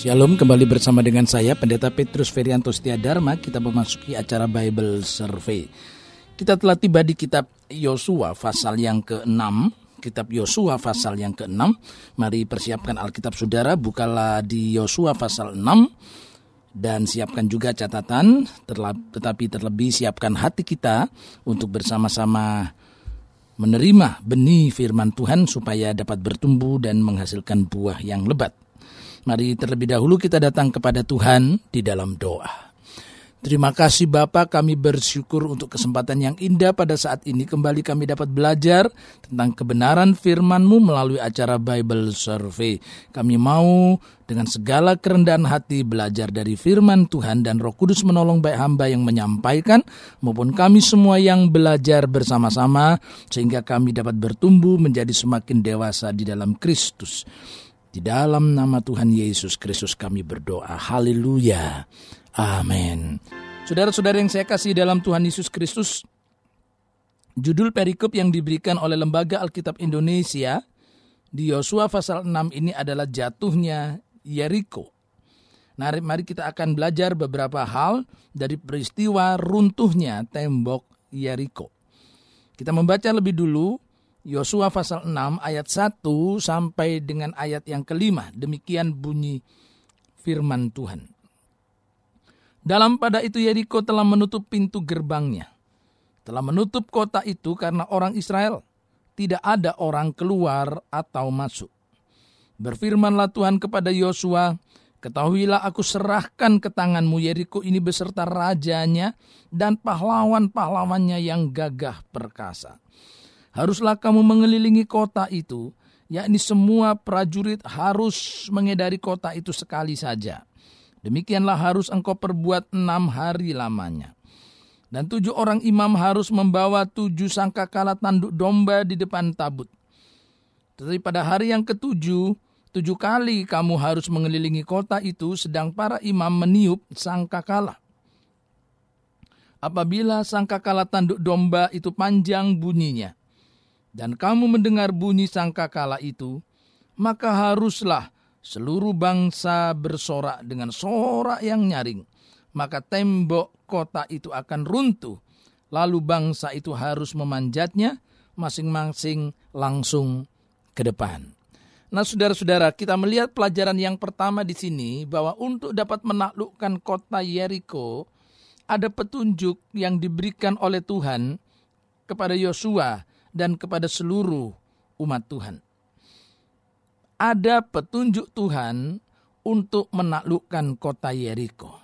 Shalom, kembali bersama dengan saya Pendeta Petrus Ferianto Setia Dharma. Kita memasuki acara Bible Survey. Kita telah tiba di kitab Yosua pasal yang ke-6. Kitab Yosua pasal yang ke-6. Mari persiapkan Alkitab Saudara, bukalah di Yosua pasal 6 dan siapkan juga catatan, tetapi terlebih siapkan hati kita untuk bersama-sama menerima benih firman Tuhan supaya dapat bertumbuh dan menghasilkan buah yang lebat. Mari terlebih dahulu kita datang kepada Tuhan di dalam doa. Terima kasih Bapak, kami bersyukur untuk kesempatan yang indah pada saat ini kembali kami dapat belajar tentang kebenaran firman-Mu melalui acara Bible Survey. Kami mau dengan segala kerendahan hati belajar dari firman Tuhan dan Roh Kudus menolong baik hamba yang menyampaikan maupun kami semua yang belajar bersama-sama sehingga kami dapat bertumbuh menjadi semakin dewasa di dalam Kristus. Di dalam nama Tuhan Yesus Kristus kami berdoa. Haleluya. Amin. Saudara-saudara yang saya kasih dalam Tuhan Yesus Kristus, judul perikop yang diberikan oleh Lembaga Alkitab Indonesia di Yosua pasal 6 ini adalah jatuhnya Yeriko. Nah, mari kita akan belajar beberapa hal dari peristiwa runtuhnya tembok Yeriko. Kita membaca lebih dulu Yosua pasal 6 ayat 1 sampai dengan ayat yang kelima. Demikian bunyi firman Tuhan. Dalam pada itu Yeriko telah menutup pintu gerbangnya. Telah menutup kota itu karena orang Israel. Tidak ada orang keluar atau masuk. Berfirmanlah Tuhan kepada Yosua, Ketahuilah aku serahkan ke tanganmu Yeriko ini beserta rajanya dan pahlawan-pahlawannya yang gagah perkasa haruslah kamu mengelilingi kota itu, yakni semua prajurit harus mengedari kota itu sekali saja. Demikianlah harus engkau perbuat enam hari lamanya. Dan tujuh orang imam harus membawa tujuh sangkakala tanduk domba di depan tabut. Tetapi pada hari yang ketujuh, tujuh kali kamu harus mengelilingi kota itu sedang para imam meniup sangkakala. Apabila sangkakala tanduk domba itu panjang bunyinya, dan kamu mendengar bunyi sangkakala itu, maka haruslah seluruh bangsa bersorak dengan sorak yang nyaring. Maka tembok kota itu akan runtuh. Lalu bangsa itu harus memanjatnya masing-masing langsung ke depan. Nah, saudara-saudara, kita melihat pelajaran yang pertama di sini bahwa untuk dapat menaklukkan kota Yeriko, ada petunjuk yang diberikan oleh Tuhan kepada Yosua dan kepada seluruh umat Tuhan. Ada petunjuk Tuhan untuk menaklukkan kota Yeriko.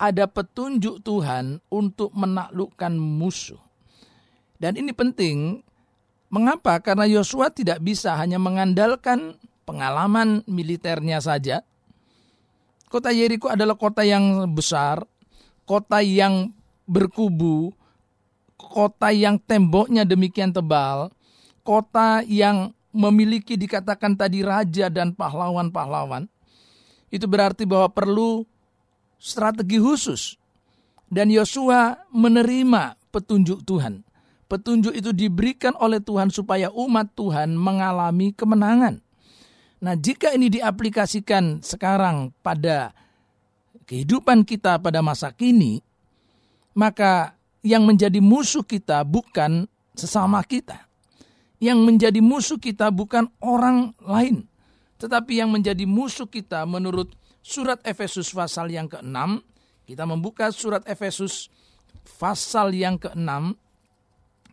Ada petunjuk Tuhan untuk menaklukkan musuh. Dan ini penting, mengapa? Karena Yosua tidak bisa hanya mengandalkan pengalaman militernya saja. Kota Yeriko adalah kota yang besar, kota yang berkubu, kota yang temboknya demikian tebal, kota yang memiliki dikatakan tadi raja dan pahlawan-pahlawan, itu berarti bahwa perlu strategi khusus. Dan Yosua menerima petunjuk Tuhan. Petunjuk itu diberikan oleh Tuhan supaya umat Tuhan mengalami kemenangan. Nah, jika ini diaplikasikan sekarang pada kehidupan kita pada masa kini, maka yang menjadi musuh kita bukan sesama kita. Yang menjadi musuh kita bukan orang lain. Tetapi yang menjadi musuh kita menurut surat Efesus pasal yang ke-6. Kita membuka surat Efesus pasal yang ke-6.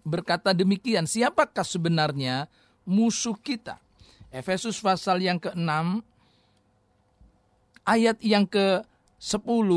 Berkata demikian, siapakah sebenarnya musuh kita? Efesus pasal yang ke-6 ayat yang ke-10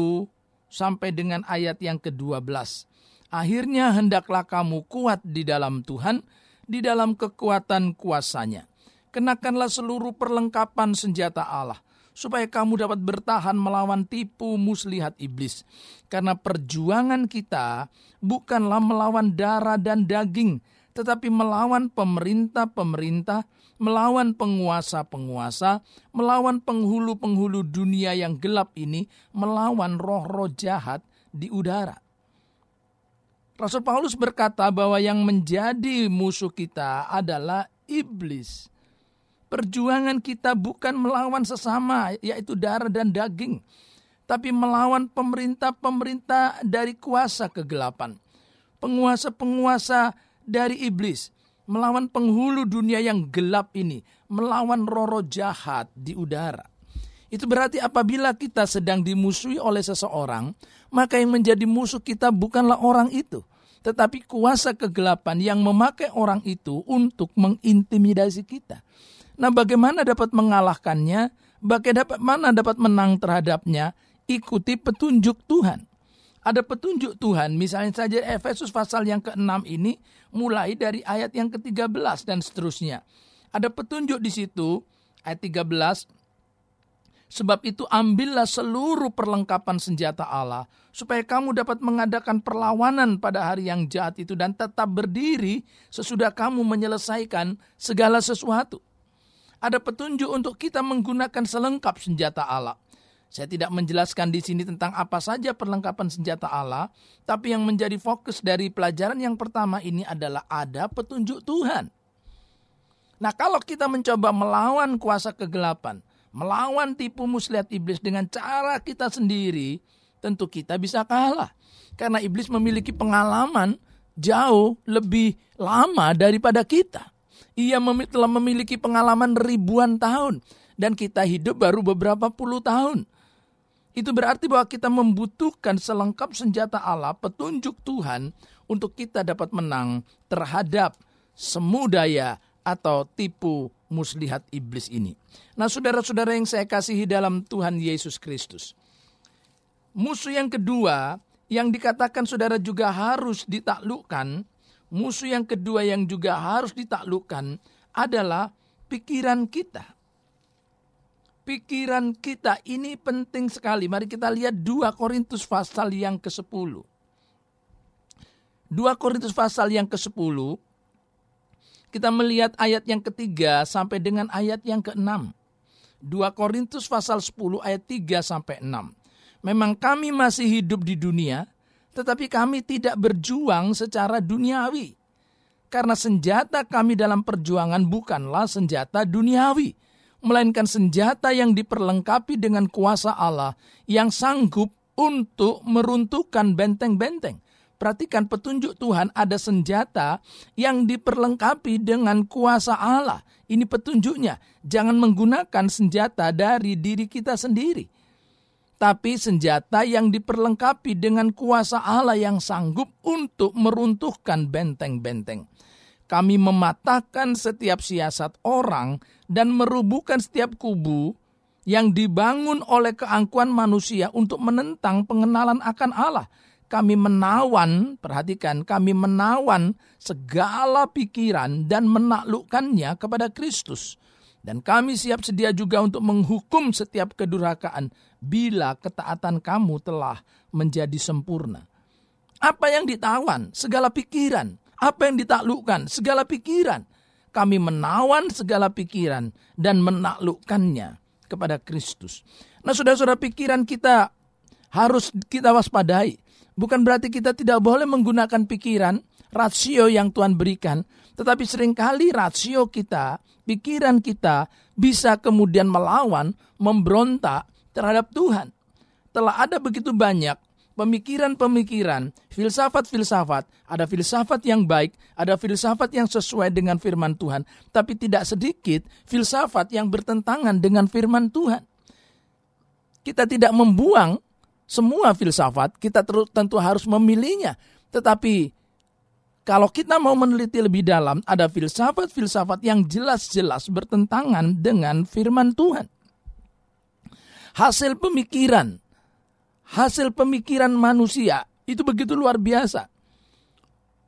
sampai dengan ayat yang ke-12. Akhirnya hendaklah kamu kuat di dalam Tuhan, di dalam kekuatan kuasanya. Kenakanlah seluruh perlengkapan senjata Allah, supaya kamu dapat bertahan melawan tipu muslihat iblis. Karena perjuangan kita bukanlah melawan darah dan daging, tetapi melawan pemerintah-pemerintah, melawan penguasa-penguasa, melawan penghulu-penghulu dunia yang gelap ini, melawan roh-roh jahat di udara. Rasul Paulus berkata bahwa yang menjadi musuh kita adalah iblis. Perjuangan kita bukan melawan sesama, yaitu darah dan daging, tapi melawan pemerintah-pemerintah dari kuasa kegelapan, penguasa-penguasa dari iblis, melawan penghulu dunia yang gelap ini, melawan roro jahat di udara. Itu berarti apabila kita sedang dimusuhi oleh seseorang, maka yang menjadi musuh kita bukanlah orang itu, tetapi kuasa kegelapan yang memakai orang itu untuk mengintimidasi kita. Nah, bagaimana dapat mengalahkannya? Bagaimana dapat menang terhadapnya? Ikuti petunjuk Tuhan. Ada petunjuk Tuhan, misalnya saja Efesus pasal yang ke-6 ini mulai dari ayat yang ke-13 dan seterusnya. Ada petunjuk di situ, ayat 13, Sebab itu ambillah seluruh perlengkapan senjata Allah, supaya kamu dapat mengadakan perlawanan pada hari yang jahat itu dan tetap berdiri sesudah kamu menyelesaikan segala sesuatu ada petunjuk untuk kita menggunakan selengkap senjata Allah. Saya tidak menjelaskan di sini tentang apa saja perlengkapan senjata Allah, tapi yang menjadi fokus dari pelajaran yang pertama ini adalah ada petunjuk Tuhan. Nah, kalau kita mencoba melawan kuasa kegelapan, melawan tipu muslihat iblis dengan cara kita sendiri, tentu kita bisa kalah. Karena iblis memiliki pengalaman jauh lebih lama daripada kita. Ia telah memiliki pengalaman ribuan tahun dan kita hidup baru beberapa puluh tahun. Itu berarti bahwa kita membutuhkan selengkap senjata Allah, petunjuk Tuhan untuk kita dapat menang terhadap semu daya atau tipu muslihat iblis ini. Nah, saudara-saudara yang saya kasihi dalam Tuhan Yesus Kristus. Musuh yang kedua yang dikatakan saudara juga harus ditaklukkan musuh yang kedua yang juga harus ditaklukkan adalah pikiran kita. Pikiran kita ini penting sekali. Mari kita lihat 2 Korintus pasal yang ke-10. 2 Korintus pasal yang ke-10 kita melihat ayat yang ketiga sampai dengan ayat yang ke-6. 2 Korintus pasal 10 ayat 3 sampai 6. Memang kami masih hidup di dunia, tetapi kami tidak berjuang secara duniawi. Karena senjata kami dalam perjuangan bukanlah senjata duniawi, melainkan senjata yang diperlengkapi dengan kuasa Allah yang sanggup untuk meruntuhkan benteng-benteng. Perhatikan petunjuk Tuhan ada senjata yang diperlengkapi dengan kuasa Allah. Ini petunjuknya. Jangan menggunakan senjata dari diri kita sendiri tapi senjata yang diperlengkapi dengan kuasa Allah yang sanggup untuk meruntuhkan benteng-benteng. Kami mematahkan setiap siasat orang dan merubuhkan setiap kubu yang dibangun oleh keangkuhan manusia untuk menentang pengenalan akan Allah. Kami menawan, perhatikan, kami menawan segala pikiran dan menaklukkannya kepada Kristus dan kami siap sedia juga untuk menghukum setiap kedurhakaan bila ketaatan kamu telah menjadi sempurna. Apa yang ditawan? Segala pikiran. Apa yang ditaklukkan? Segala pikiran. Kami menawan segala pikiran dan menaklukkannya kepada Kristus. Nah saudara-saudara pikiran kita harus kita waspadai. Bukan berarti kita tidak boleh menggunakan pikiran, rasio yang Tuhan berikan. Tetapi sering kali rasio kita pikiran kita bisa kemudian melawan, memberontak terhadap Tuhan. Telah ada begitu banyak pemikiran-pemikiran, filsafat-filsafat, ada filsafat yang baik, ada filsafat yang sesuai dengan firman Tuhan, tapi tidak sedikit filsafat yang bertentangan dengan firman Tuhan. Kita tidak membuang semua filsafat, kita tentu harus memilihnya, tetapi kalau kita mau meneliti lebih dalam, ada filsafat-filsafat yang jelas-jelas bertentangan dengan firman Tuhan. Hasil pemikiran, hasil pemikiran manusia itu begitu luar biasa.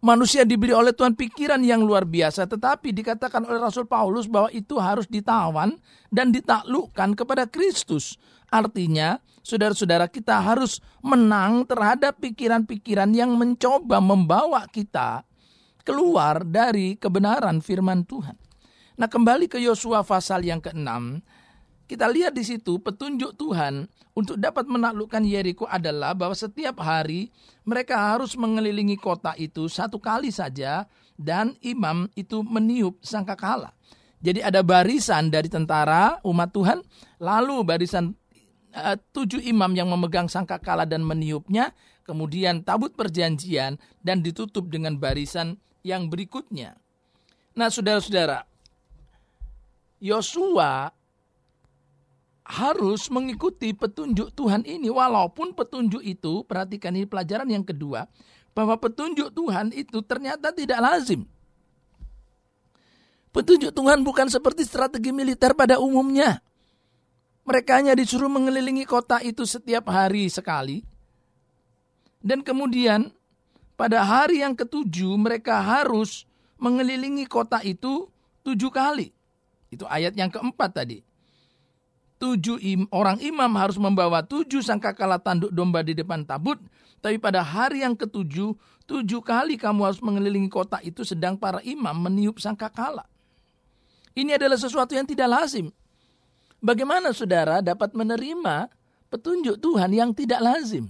Manusia diberi oleh Tuhan pikiran yang luar biasa, tetapi dikatakan oleh Rasul Paulus bahwa itu harus ditawan dan ditaklukkan kepada Kristus. Artinya, saudara-saudara kita harus menang terhadap pikiran-pikiran yang mencoba membawa kita keluar dari kebenaran firman Tuhan. Nah kembali ke Yosua pasal yang ke-6, kita lihat di situ petunjuk Tuhan untuk dapat menaklukkan Yeriko adalah bahwa setiap hari mereka harus mengelilingi kota itu satu kali saja dan imam itu meniup sangkakala. Jadi ada barisan dari tentara umat Tuhan, lalu barisan uh, tujuh imam yang memegang sangkakala dan meniupnya, kemudian tabut perjanjian dan ditutup dengan barisan yang berikutnya. Nah, saudara-saudara, Yosua harus mengikuti petunjuk Tuhan ini walaupun petunjuk itu perhatikan ini pelajaran yang kedua bahwa petunjuk Tuhan itu ternyata tidak lazim. Petunjuk Tuhan bukan seperti strategi militer pada umumnya. Mereka hanya disuruh mengelilingi kota itu setiap hari sekali. Dan kemudian pada hari yang ketujuh mereka harus mengelilingi kota itu tujuh kali. Itu ayat yang keempat tadi. Tujuh im, orang imam harus membawa tujuh sangkakala tanduk domba di depan tabut. Tapi pada hari yang ketujuh, tujuh kali kamu harus mengelilingi kota itu sedang para imam meniup sangkakala. Ini adalah sesuatu yang tidak lazim. Bagaimana saudara dapat menerima petunjuk Tuhan yang tidak lazim?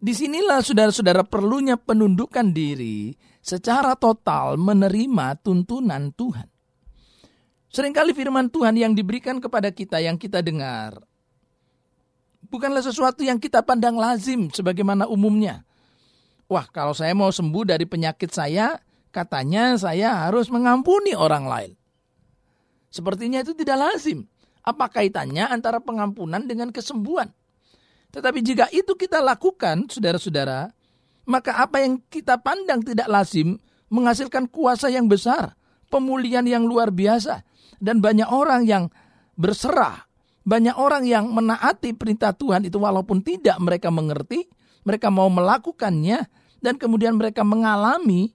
Di sinilah saudara-saudara perlunya penundukan diri secara total menerima tuntunan Tuhan. Seringkali firman Tuhan yang diberikan kepada kita yang kita dengar bukanlah sesuatu yang kita pandang lazim sebagaimana umumnya. Wah, kalau saya mau sembuh dari penyakit saya, Katanya saya harus mengampuni orang lain. Sepertinya itu tidak lazim. Apa kaitannya antara pengampunan dengan kesembuhan? Tetapi jika itu kita lakukan, saudara-saudara, maka apa yang kita pandang tidak lazim menghasilkan kuasa yang besar, pemulihan yang luar biasa, dan banyak orang yang berserah, banyak orang yang menaati perintah Tuhan itu walaupun tidak mereka mengerti, mereka mau melakukannya, dan kemudian mereka mengalami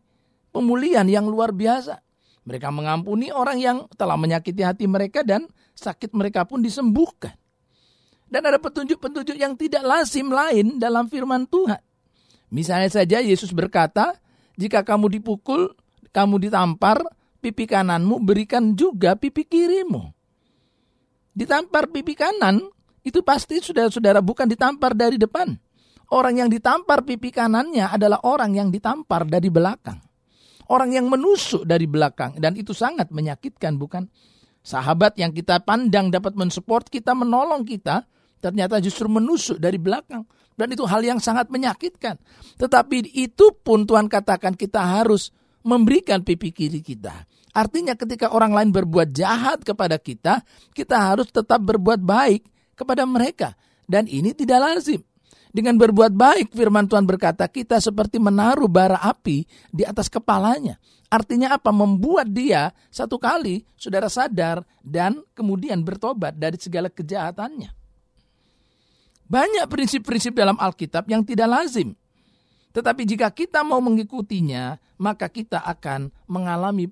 pemulihan yang luar biasa. Mereka mengampuni orang yang telah menyakiti hati mereka dan sakit mereka pun disembuhkan. Dan ada petunjuk-petunjuk yang tidak lazim lain dalam firman Tuhan. Misalnya saja Yesus berkata, jika kamu dipukul, kamu ditampar, pipi kananmu berikan juga pipi kirimu. Ditampar pipi kanan, itu pasti saudara-saudara bukan ditampar dari depan. Orang yang ditampar pipi kanannya adalah orang yang ditampar dari belakang. Orang yang menusuk dari belakang dan itu sangat menyakitkan bukan? Sahabat yang kita pandang dapat mensupport kita, menolong kita, ternyata justru menusuk dari belakang. Dan itu hal yang sangat menyakitkan. Tetapi itu pun Tuhan katakan kita harus memberikan pipi kiri kita. Artinya ketika orang lain berbuat jahat kepada kita, kita harus tetap berbuat baik kepada mereka. Dan ini tidak lazim. Dengan berbuat baik, firman Tuhan berkata, kita seperti menaruh bara api di atas kepalanya. Artinya apa? Membuat dia satu kali saudara sadar dan kemudian bertobat dari segala kejahatannya. Banyak prinsip-prinsip dalam Alkitab yang tidak lazim. Tetapi jika kita mau mengikutinya, maka kita akan mengalami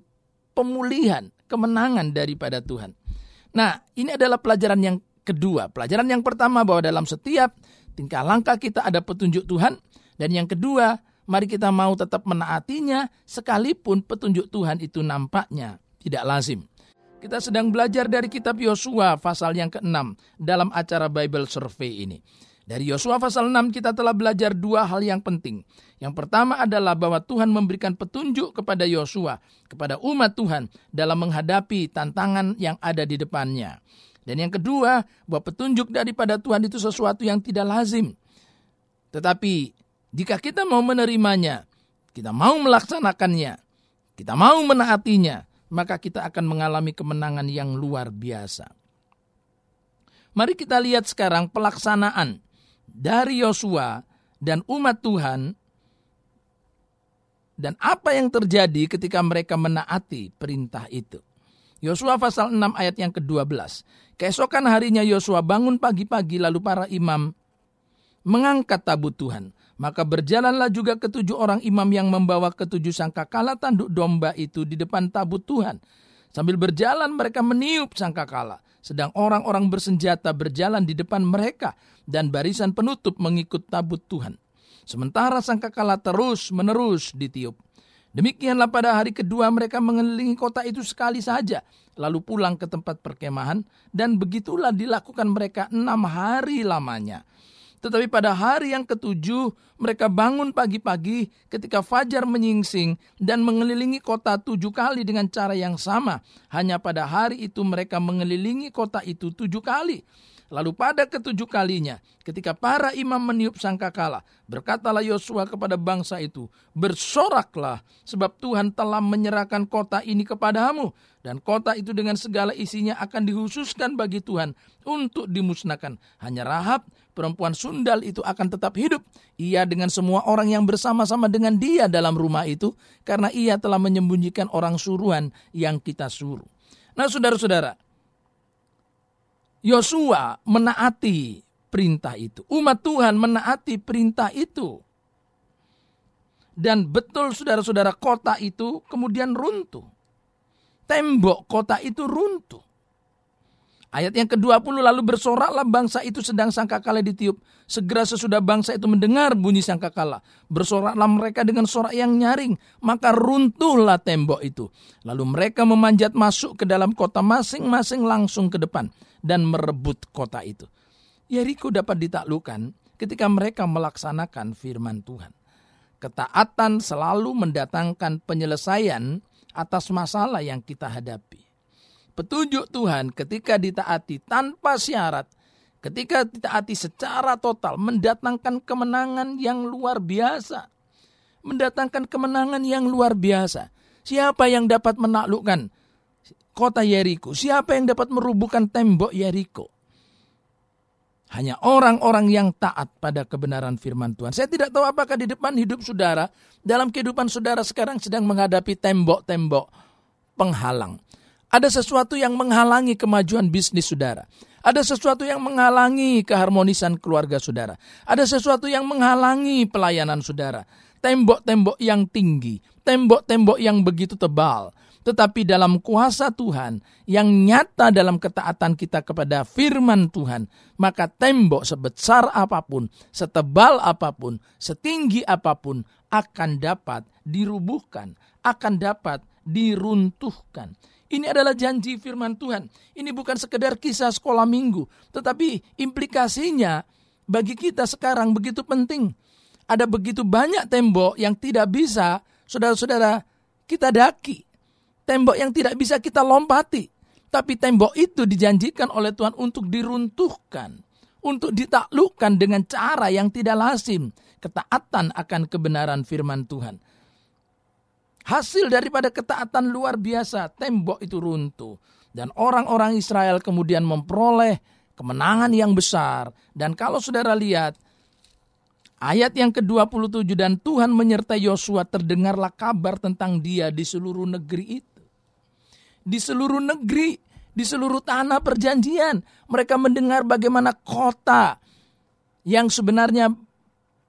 pemulihan, kemenangan daripada Tuhan. Nah, ini adalah pelajaran yang kedua. Pelajaran yang pertama bahwa dalam setiap tingkah langkah kita ada petunjuk Tuhan. Dan yang kedua, mari kita mau tetap menaatinya sekalipun petunjuk Tuhan itu nampaknya tidak lazim. Kita sedang belajar dari kitab Yosua pasal yang ke-6 dalam acara Bible Survey ini. Dari Yosua pasal 6 kita telah belajar dua hal yang penting. Yang pertama adalah bahwa Tuhan memberikan petunjuk kepada Yosua, kepada umat Tuhan dalam menghadapi tantangan yang ada di depannya. Dan yang kedua, bahwa petunjuk daripada Tuhan itu sesuatu yang tidak lazim. Tetapi jika kita mau menerimanya, kita mau melaksanakannya, kita mau menaatinya, maka kita akan mengalami kemenangan yang luar biasa. Mari kita lihat sekarang pelaksanaan dari Yosua dan umat Tuhan dan apa yang terjadi ketika mereka menaati perintah itu. Yosua pasal 6 ayat yang ke-12. Keesokan harinya Yosua bangun pagi-pagi lalu para imam mengangkat tabut Tuhan. Maka berjalanlah juga ketujuh orang imam yang membawa ketujuh sangkakala tanduk domba itu di depan tabut Tuhan. Sambil berjalan mereka meniup sangkakala. Sedang orang-orang bersenjata berjalan di depan mereka dan barisan penutup mengikut tabut Tuhan. Sementara sangkakala terus menerus ditiup. Demikianlah pada hari kedua mereka mengelilingi kota itu sekali saja, lalu pulang ke tempat perkemahan, dan begitulah dilakukan mereka enam hari lamanya. Tetapi pada hari yang ketujuh, mereka bangun pagi-pagi ketika fajar menyingsing dan mengelilingi kota tujuh kali dengan cara yang sama. Hanya pada hari itu mereka mengelilingi kota itu tujuh kali. Lalu pada ketujuh kalinya, ketika para imam meniup sangkakala, berkatalah Yosua kepada bangsa itu, bersoraklah, sebab Tuhan telah menyerahkan kota ini kepadamu, dan kota itu dengan segala isinya akan dihususkan bagi Tuhan untuk dimusnahkan. Hanya Rahab, perempuan sundal itu akan tetap hidup. Ia dengan semua orang yang bersama-sama dengan dia dalam rumah itu, karena ia telah menyembunyikan orang suruhan yang kita suruh. Nah saudara-saudara, Yosua menaati perintah itu. Umat Tuhan menaati perintah itu. Dan betul saudara-saudara kota itu kemudian runtuh. Tembok kota itu runtuh. Ayat yang ke-20 lalu bersoraklah bangsa itu sedang sangkakala ditiup. Segera sesudah bangsa itu mendengar bunyi sangkakala. Bersoraklah mereka dengan sorak yang nyaring. Maka runtuhlah tembok itu. Lalu mereka memanjat masuk ke dalam kota masing-masing langsung ke depan. Dan merebut kota itu. Yeriko dapat ditaklukkan ketika mereka melaksanakan firman Tuhan. Ketaatan selalu mendatangkan penyelesaian atas masalah yang kita hadapi petunjuk Tuhan ketika ditaati tanpa syarat, ketika ditaati secara total, mendatangkan kemenangan yang luar biasa. Mendatangkan kemenangan yang luar biasa. Siapa yang dapat menaklukkan kota Yeriko? Siapa yang dapat merubuhkan tembok Yeriko? Hanya orang-orang yang taat pada kebenaran firman Tuhan. Saya tidak tahu apakah di depan hidup saudara, dalam kehidupan saudara sekarang sedang menghadapi tembok-tembok penghalang. Ada sesuatu yang menghalangi kemajuan bisnis saudara. Ada sesuatu yang menghalangi keharmonisan keluarga saudara. Ada sesuatu yang menghalangi pelayanan saudara. Tembok-tembok yang tinggi, tembok-tembok yang begitu tebal. Tetapi dalam kuasa Tuhan yang nyata dalam ketaatan kita kepada firman Tuhan, maka tembok sebesar apa pun, setebal apa pun, setinggi apa pun akan dapat dirubuhkan, akan dapat diruntuhkan. Ini adalah janji firman Tuhan. Ini bukan sekedar kisah sekolah minggu, tetapi implikasinya bagi kita sekarang begitu penting. Ada begitu banyak tembok yang tidak bisa saudara-saudara kita daki. Tembok yang tidak bisa kita lompati. Tapi tembok itu dijanjikan oleh Tuhan untuk diruntuhkan. Untuk ditaklukkan dengan cara yang tidak lazim. Ketaatan akan kebenaran firman Tuhan. Hasil daripada ketaatan luar biasa, tembok itu runtuh. Dan orang-orang Israel kemudian memperoleh kemenangan yang besar. Dan kalau saudara lihat, ayat yang ke-27, dan Tuhan menyertai Yosua terdengarlah kabar tentang dia di seluruh negeri itu. Di seluruh negeri, di seluruh tanah perjanjian. Mereka mendengar bagaimana kota yang sebenarnya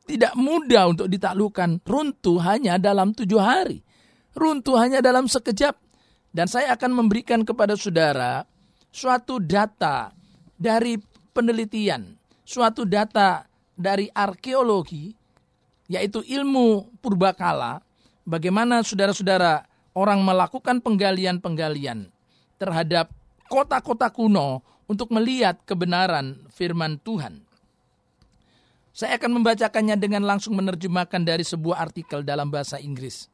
tidak mudah untuk ditaklukkan runtuh hanya dalam tujuh hari runtuh hanya dalam sekejap. Dan saya akan memberikan kepada saudara suatu data dari penelitian, suatu data dari arkeologi, yaitu ilmu purbakala, bagaimana saudara-saudara orang melakukan penggalian-penggalian terhadap kota-kota kuno untuk melihat kebenaran firman Tuhan. Saya akan membacakannya dengan langsung menerjemahkan dari sebuah artikel dalam bahasa Inggris.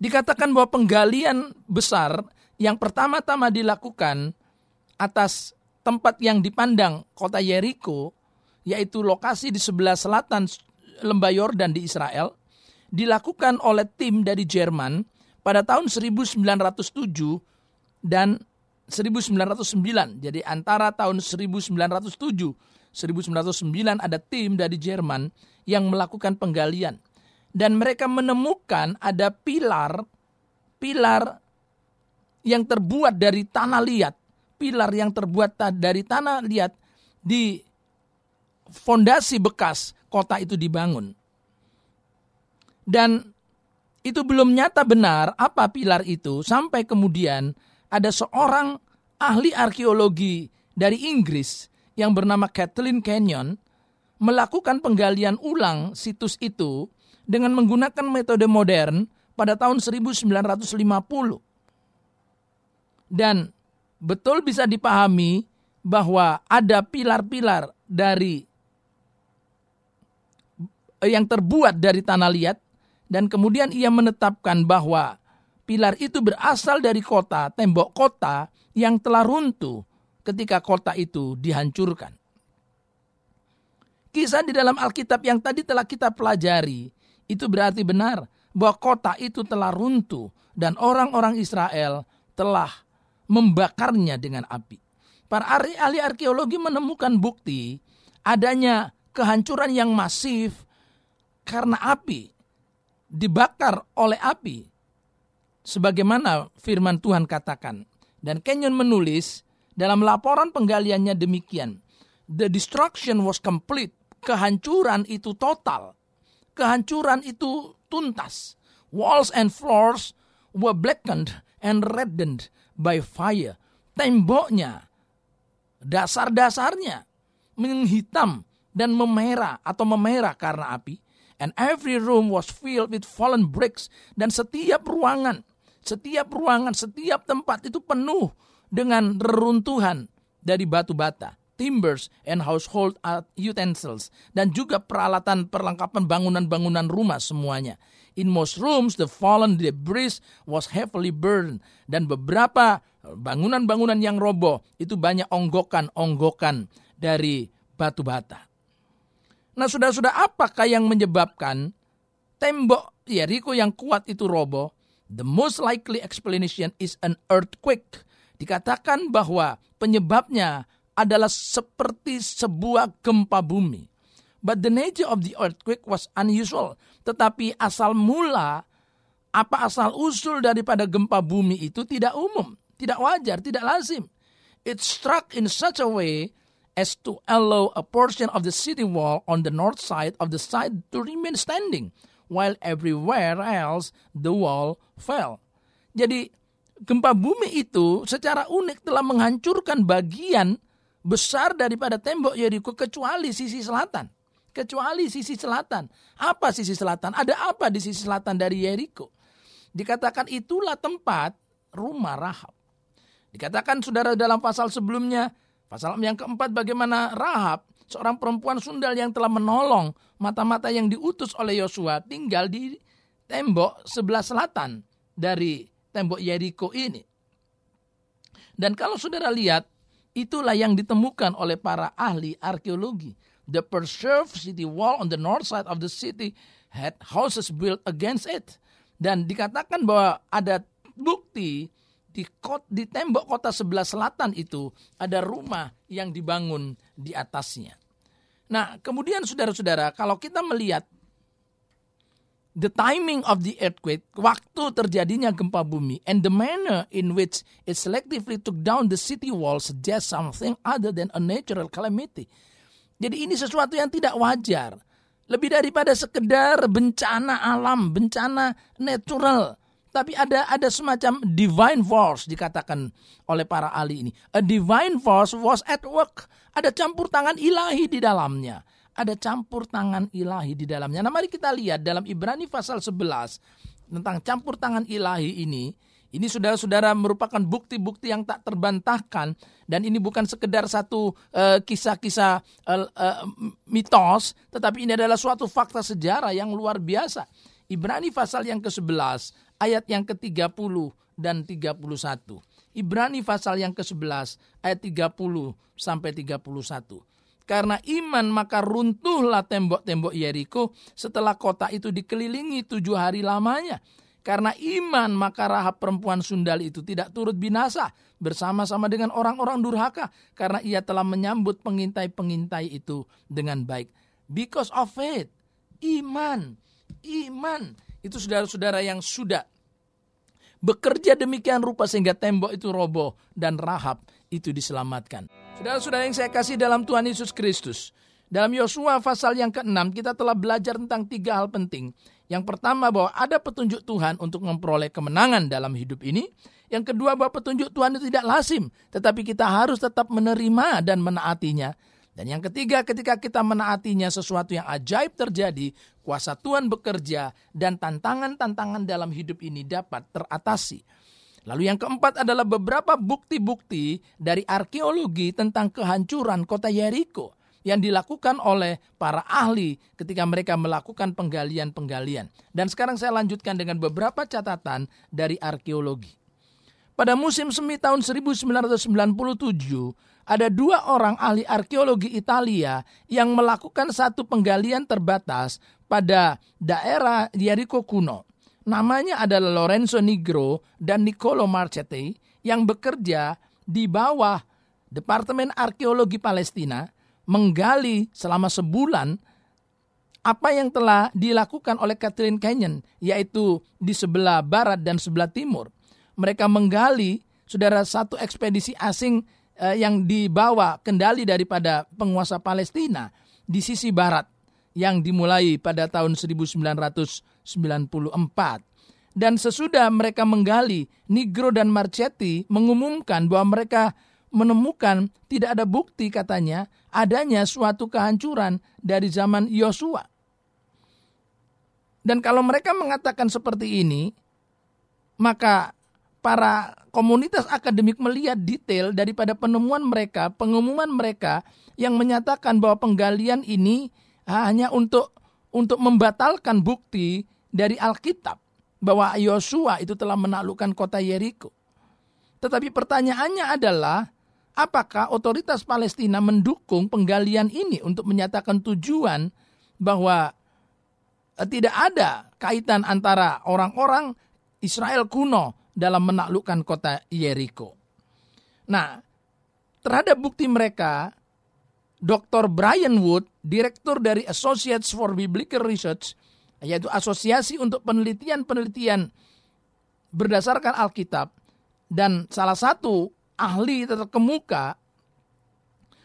Dikatakan bahwa penggalian besar yang pertama-tama dilakukan atas tempat yang dipandang kota Yeriko, yaitu lokasi di sebelah selatan lembah Yordan di Israel, dilakukan oleh tim dari Jerman pada tahun 1907 dan 1909. Jadi antara tahun 1907 1909 ada tim dari Jerman yang melakukan penggalian dan mereka menemukan ada pilar pilar yang terbuat dari tanah liat, pilar yang terbuat dari tanah liat di fondasi bekas kota itu dibangun. Dan itu belum nyata benar apa pilar itu sampai kemudian ada seorang ahli arkeologi dari Inggris yang bernama Kathleen Canyon melakukan penggalian ulang situs itu dengan menggunakan metode modern pada tahun 1950. Dan betul bisa dipahami bahwa ada pilar-pilar dari eh, yang terbuat dari tanah liat dan kemudian ia menetapkan bahwa pilar itu berasal dari kota, tembok kota yang telah runtuh ketika kota itu dihancurkan. Kisah di dalam Alkitab yang tadi telah kita pelajari itu berarti benar bahwa kota itu telah runtuh dan orang-orang Israel telah membakarnya dengan api. Para ahli, arkeologi menemukan bukti adanya kehancuran yang masif karena api dibakar oleh api sebagaimana firman Tuhan katakan. Dan Kenyon menulis dalam laporan penggaliannya demikian. The destruction was complete. Kehancuran itu total. Kehancuran itu tuntas. Walls and floors were blackened and reddened by fire. Temboknya, dasar-dasarnya menghitam dan memerah atau memerah karena api. And every room was filled with fallen bricks. Dan setiap ruangan, setiap ruangan, setiap tempat itu penuh dengan reruntuhan dari batu bata, timbers and household utensils, dan juga peralatan perlengkapan bangunan-bangunan rumah semuanya. In most rooms, the fallen debris was heavily burned. Dan beberapa bangunan-bangunan yang roboh itu banyak onggokan-onggokan dari batu bata. Nah, sudah-sudah apakah yang menyebabkan tembok Jericho yang kuat itu roboh? The most likely explanation is an earthquake dikatakan bahwa penyebabnya adalah seperti sebuah gempa bumi. But the nature of the earthquake was unusual. Tetapi asal mula, apa asal usul daripada gempa bumi itu tidak umum, tidak wajar, tidak lazim. It struck in such a way as to allow a portion of the city wall on the north side of the side to remain standing, while everywhere else the wall fell. Jadi gempa bumi itu secara unik telah menghancurkan bagian besar daripada tembok Yeriko kecuali sisi selatan. Kecuali sisi selatan. Apa sisi selatan? Ada apa di sisi selatan dari Yeriko? Dikatakan itulah tempat rumah Rahab. Dikatakan saudara dalam pasal sebelumnya, pasal yang keempat bagaimana Rahab, seorang perempuan sundal yang telah menolong mata-mata yang diutus oleh Yosua tinggal di tembok sebelah selatan dari tembok Yeriko ini. Dan kalau saudara lihat, itulah yang ditemukan oleh para ahli arkeologi. The preserved city wall on the north side of the city had houses built against it. Dan dikatakan bahwa ada bukti di, kot, di tembok kota sebelah selatan itu ada rumah yang dibangun di atasnya. Nah, kemudian saudara-saudara, kalau kita melihat the timing of the earthquake, waktu terjadinya gempa bumi, and the manner in which it selectively took down the city wall suggests something other than a natural calamity. Jadi ini sesuatu yang tidak wajar. Lebih daripada sekedar bencana alam, bencana natural. Tapi ada ada semacam divine force dikatakan oleh para ahli ini. A divine force was at work. Ada campur tangan ilahi di dalamnya ada campur tangan ilahi di dalamnya. Nah mari kita lihat dalam Ibrani pasal 11 tentang campur tangan ilahi ini. Ini saudara-saudara merupakan bukti-bukti yang tak terbantahkan dan ini bukan sekedar satu uh, kisah-kisah uh, uh, mitos, tetapi ini adalah suatu fakta sejarah yang luar biasa. Ibrani pasal yang ke-11 ayat yang ke-30 dan 31. Ibrani pasal yang ke-11 ayat 30 sampai 31. Karena iman maka runtuhlah tembok-tembok Yeriko setelah kota itu dikelilingi tujuh hari lamanya. Karena iman maka Rahab perempuan sundal itu tidak turut binasa bersama-sama dengan orang-orang durhaka. Karena ia telah menyambut pengintai-pengintai itu dengan baik. Because of faith. Iman. Iman. Itu saudara-saudara yang sudah bekerja demikian rupa sehingga tembok itu roboh dan Rahab itu diselamatkan. Saudara-saudara yang saya kasih dalam Tuhan Yesus Kristus. Dalam Yosua pasal yang ke-6 kita telah belajar tentang tiga hal penting. Yang pertama bahwa ada petunjuk Tuhan untuk memperoleh kemenangan dalam hidup ini. Yang kedua bahwa petunjuk Tuhan itu tidak lazim. Tetapi kita harus tetap menerima dan menaatinya. Dan yang ketiga ketika kita menaatinya sesuatu yang ajaib terjadi. Kuasa Tuhan bekerja dan tantangan-tantangan dalam hidup ini dapat teratasi. Lalu yang keempat adalah beberapa bukti-bukti dari arkeologi tentang kehancuran kota Yeriko. yang dilakukan oleh para ahli ketika mereka melakukan penggalian-penggalian. Dan sekarang saya lanjutkan dengan beberapa catatan dari arkeologi. Pada musim semi tahun 1997, ada dua orang ahli arkeologi Italia yang melakukan satu penggalian terbatas pada daerah Jericho kuno. Namanya adalah Lorenzo Nigro dan Niccolo Marchetti yang bekerja di bawah Departemen Arkeologi Palestina menggali selama sebulan apa yang telah dilakukan oleh Catherine Canyon, yaitu di sebelah barat dan sebelah timur. Mereka menggali, saudara, satu ekspedisi asing eh, yang dibawa kendali daripada penguasa Palestina di sisi barat yang dimulai pada tahun 1994. Dan sesudah mereka menggali, Nigro dan Marchetti mengumumkan bahwa mereka menemukan tidak ada bukti katanya adanya suatu kehancuran dari zaman Yosua. Dan kalau mereka mengatakan seperti ini, maka para komunitas akademik melihat detail daripada penemuan mereka, pengumuman mereka yang menyatakan bahwa penggalian ini hanya untuk untuk membatalkan bukti dari Alkitab bahwa Yosua itu telah menaklukkan kota Yeriko. Tetapi pertanyaannya adalah apakah otoritas Palestina mendukung penggalian ini untuk menyatakan tujuan bahwa eh, tidak ada kaitan antara orang-orang Israel kuno dalam menaklukkan kota Yeriko. Nah, terhadap bukti mereka, Dr. Brian Wood, direktur dari Associates for Biblical Research, yaitu asosiasi untuk penelitian-penelitian berdasarkan Alkitab, dan salah satu ahli terkemuka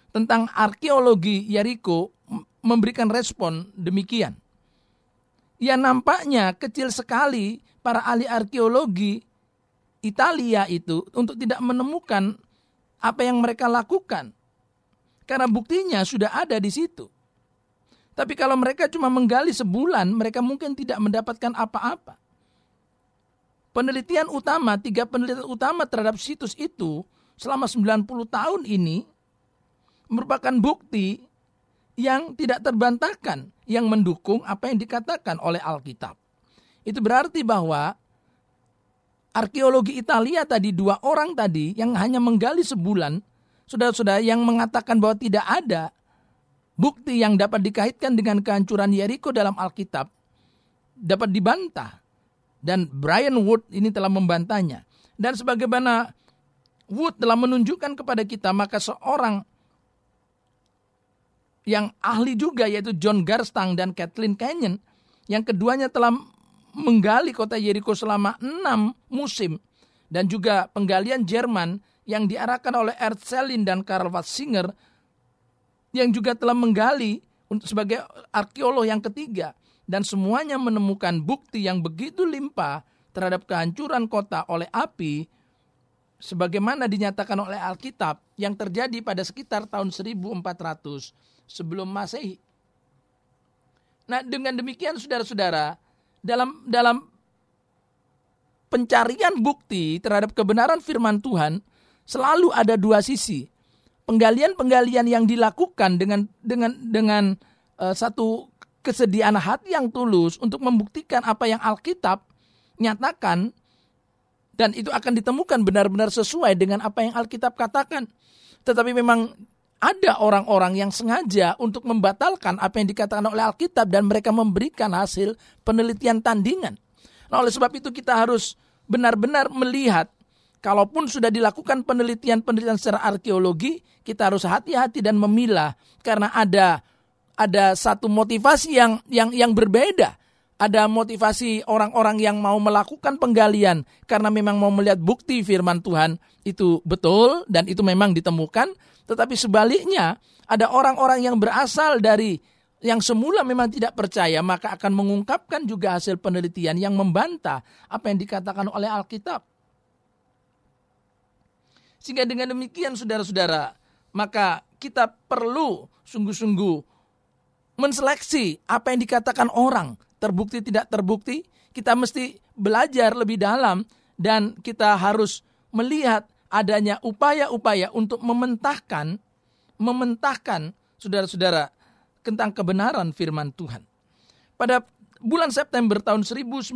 tentang arkeologi Yeriko memberikan respon demikian. Ya nampaknya kecil sekali para ahli arkeologi Italia itu untuk tidak menemukan apa yang mereka lakukan. Karena buktinya sudah ada di situ. Tapi kalau mereka cuma menggali sebulan, mereka mungkin tidak mendapatkan apa-apa. Penelitian utama, tiga penelitian utama terhadap situs itu selama 90 tahun ini merupakan bukti yang tidak terbantahkan yang mendukung apa yang dikatakan oleh Alkitab. Itu berarti bahwa arkeologi Italia tadi dua orang tadi yang hanya menggali sebulan, saudara-saudara yang mengatakan bahwa tidak ada bukti yang dapat dikaitkan dengan kehancuran Yeriko dalam Alkitab dapat dibantah. Dan Brian Wood ini telah membantahnya. Dan sebagaimana Wood telah menunjukkan kepada kita maka seorang yang ahli juga yaitu John Garstang dan Kathleen Canyon yang keduanya telah menggali kota Jericho selama enam musim dan juga penggalian Jerman yang diarahkan oleh Ernst Selin dan Karl Watzinger yang juga telah menggali sebagai arkeolog yang ketiga dan semuanya menemukan bukti yang begitu limpah terhadap kehancuran kota oleh api sebagaimana dinyatakan oleh Alkitab yang terjadi pada sekitar tahun 1400 sebelum Masehi. Nah, dengan demikian saudara-saudara, dalam dalam pencarian bukti terhadap kebenaran firman Tuhan selalu ada dua sisi. Penggalian-penggalian yang dilakukan dengan dengan dengan uh, satu kesediaan hati yang tulus untuk membuktikan apa yang Alkitab nyatakan dan itu akan ditemukan benar-benar sesuai dengan apa yang Alkitab katakan. Tetapi memang ada orang-orang yang sengaja untuk membatalkan apa yang dikatakan oleh Alkitab dan mereka memberikan hasil penelitian tandingan. Nah, oleh sebab itu kita harus benar-benar melihat kalaupun sudah dilakukan penelitian-penelitian secara arkeologi, kita harus hati-hati dan memilah karena ada ada satu motivasi yang yang yang berbeda ada motivasi orang-orang yang mau melakukan penggalian karena memang mau melihat bukti firman Tuhan itu betul dan itu memang ditemukan, tetapi sebaliknya ada orang-orang yang berasal dari yang semula memang tidak percaya maka akan mengungkapkan juga hasil penelitian yang membantah apa yang dikatakan oleh Alkitab. Sehingga dengan demikian saudara-saudara, maka kita perlu sungguh-sungguh menseleksi apa yang dikatakan orang terbukti tidak terbukti, kita mesti belajar lebih dalam dan kita harus melihat adanya upaya-upaya untuk mementahkan mementahkan saudara-saudara, tentang kebenaran firman Tuhan. Pada bulan September tahun 1997,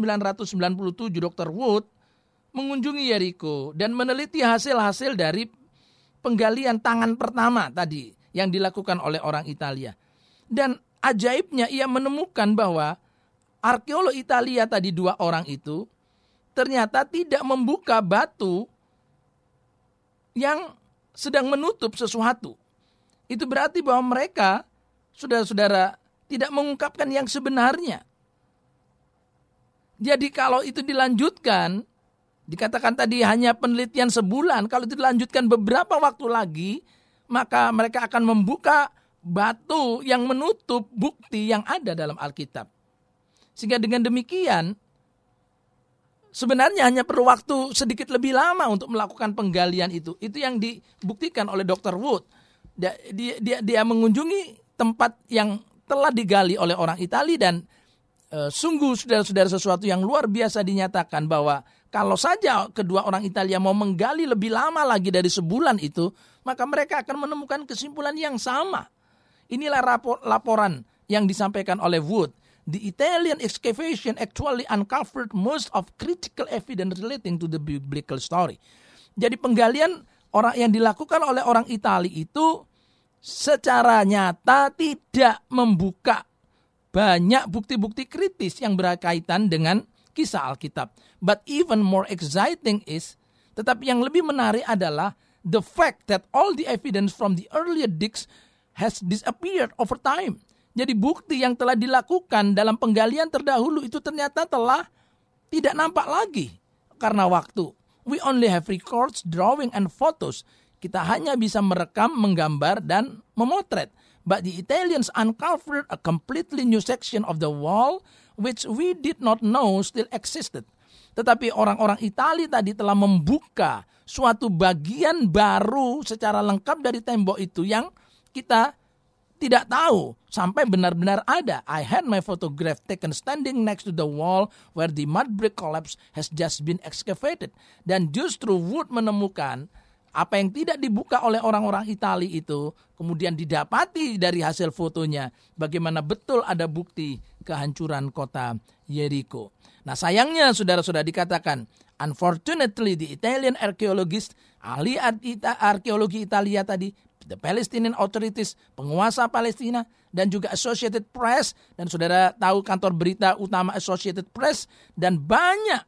Dr. Wood mengunjungi Yeriko dan meneliti hasil-hasil dari penggalian tangan pertama tadi yang dilakukan oleh orang Italia. Dan ajaibnya ia menemukan bahwa arkeolog Italia tadi dua orang itu ternyata tidak membuka batu yang sedang menutup sesuatu. Itu berarti bahwa mereka, saudara-saudara, tidak mengungkapkan yang sebenarnya. Jadi kalau itu dilanjutkan, dikatakan tadi hanya penelitian sebulan, kalau itu dilanjutkan beberapa waktu lagi, maka mereka akan membuka batu yang menutup bukti yang ada dalam Alkitab. Sehingga dengan demikian, sebenarnya hanya perlu waktu sedikit lebih lama untuk melakukan penggalian itu. Itu yang dibuktikan oleh Dr. Wood. Dia, dia, dia mengunjungi tempat yang telah digali oleh orang Italia dan e, sungguh saudara-saudara sesuatu yang luar biasa dinyatakan bahwa kalau saja kedua orang Italia mau menggali lebih lama lagi dari sebulan itu, maka mereka akan menemukan kesimpulan yang sama. Inilah rapor, laporan yang disampaikan oleh Wood. The Italian excavation actually uncovered most of critical evidence relating to the biblical story. Jadi penggalian orang yang dilakukan oleh orang Italia itu secara nyata tidak membuka banyak bukti-bukti kritis yang berkaitan dengan kisah Alkitab. But even more exciting is, tetapi yang lebih menarik adalah the fact that all the evidence from the earlier digs has disappeared over time. Jadi bukti yang telah dilakukan dalam penggalian terdahulu itu ternyata telah tidak nampak lagi karena waktu. We only have records, drawing, and photos. Kita hanya bisa merekam, menggambar, dan memotret. But the Italians uncovered a completely new section of the wall which we did not know still existed. Tetapi orang-orang Italia tadi telah membuka suatu bagian baru secara lengkap dari tembok itu yang kita tidak tahu sampai benar-benar ada. I had my photograph taken standing next to the wall where the mud brick collapse has just been excavated. Dan justru Wood menemukan apa yang tidak dibuka oleh orang-orang Italia itu kemudian didapati dari hasil fotonya bagaimana betul ada bukti kehancuran kota Jericho. Nah sayangnya saudara-saudara dikatakan unfortunately the Italian archaeologist ahli arkeologi Italia tadi the Palestinian Authorities, penguasa Palestina, dan juga Associated Press, dan saudara tahu kantor berita utama Associated Press, dan banyak,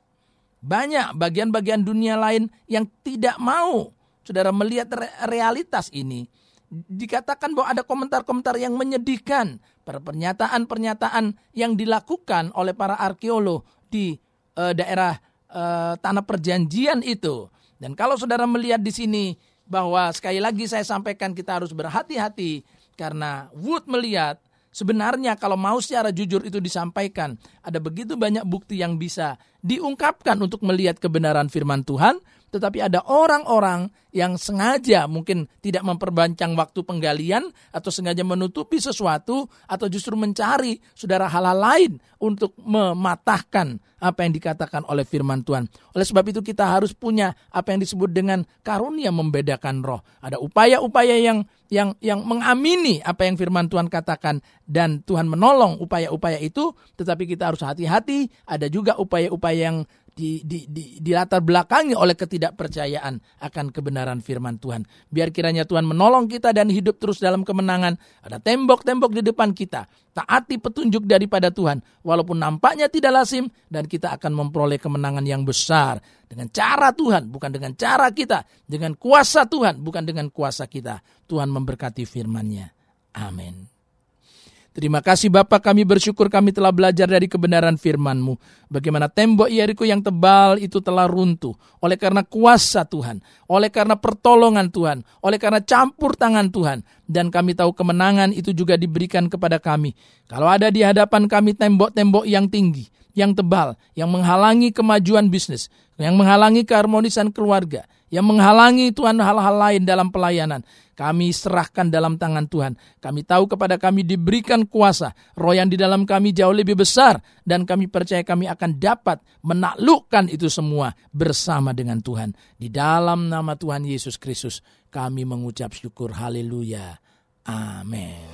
banyak bagian-bagian dunia lain yang tidak mau saudara melihat realitas ini. Dikatakan bahwa ada komentar-komentar yang menyedihkan pernyataan-pernyataan yang dilakukan oleh para arkeolog di uh, daerah uh, tanah perjanjian itu. Dan kalau saudara melihat di sini bahwa sekali lagi saya sampaikan kita harus berhati-hati karena Wood melihat sebenarnya kalau mau secara jujur itu disampaikan ada begitu banyak bukti yang bisa diungkapkan untuk melihat kebenaran firman Tuhan tetapi ada orang-orang yang sengaja mungkin tidak memperbancang waktu penggalian atau sengaja menutupi sesuatu atau justru mencari saudara hal-hal lain untuk mematahkan apa yang dikatakan oleh firman Tuhan. Oleh sebab itu kita harus punya apa yang disebut dengan karunia membedakan roh. Ada upaya-upaya yang yang yang mengamini apa yang firman Tuhan katakan dan Tuhan menolong upaya-upaya itu, tetapi kita harus hati-hati. Ada juga upaya-upaya yang di, di, di, di latar belakangi oleh ketidakpercayaan akan kebenaran firman Tuhan. Biar kiranya Tuhan menolong kita dan hidup terus dalam kemenangan. Ada tembok-tembok di depan kita. Taati petunjuk daripada Tuhan. Walaupun nampaknya tidak lazim dan kita akan memperoleh kemenangan yang besar. Dengan cara Tuhan, bukan dengan cara kita. Dengan kuasa Tuhan, bukan dengan kuasa kita. Tuhan memberkati firman-Nya. Amin. Terima kasih Bapak kami bersyukur kami telah belajar dari kebenaran firman-Mu. Bagaimana tembok Yeriko yang tebal itu telah runtuh. Oleh karena kuasa Tuhan. Oleh karena pertolongan Tuhan. Oleh karena campur tangan Tuhan. Dan kami tahu kemenangan itu juga diberikan kepada kami. Kalau ada di hadapan kami tembok-tembok yang tinggi. Yang tebal. Yang menghalangi kemajuan bisnis. Yang menghalangi keharmonisan keluarga. Yang menghalangi Tuhan hal-hal lain dalam pelayanan kami serahkan dalam tangan Tuhan. Kami tahu kepada kami diberikan kuasa. Roh yang di dalam kami jauh lebih besar. Dan kami percaya kami akan dapat menaklukkan itu semua bersama dengan Tuhan. Di dalam nama Tuhan Yesus Kristus kami mengucap syukur. Haleluya. Amin.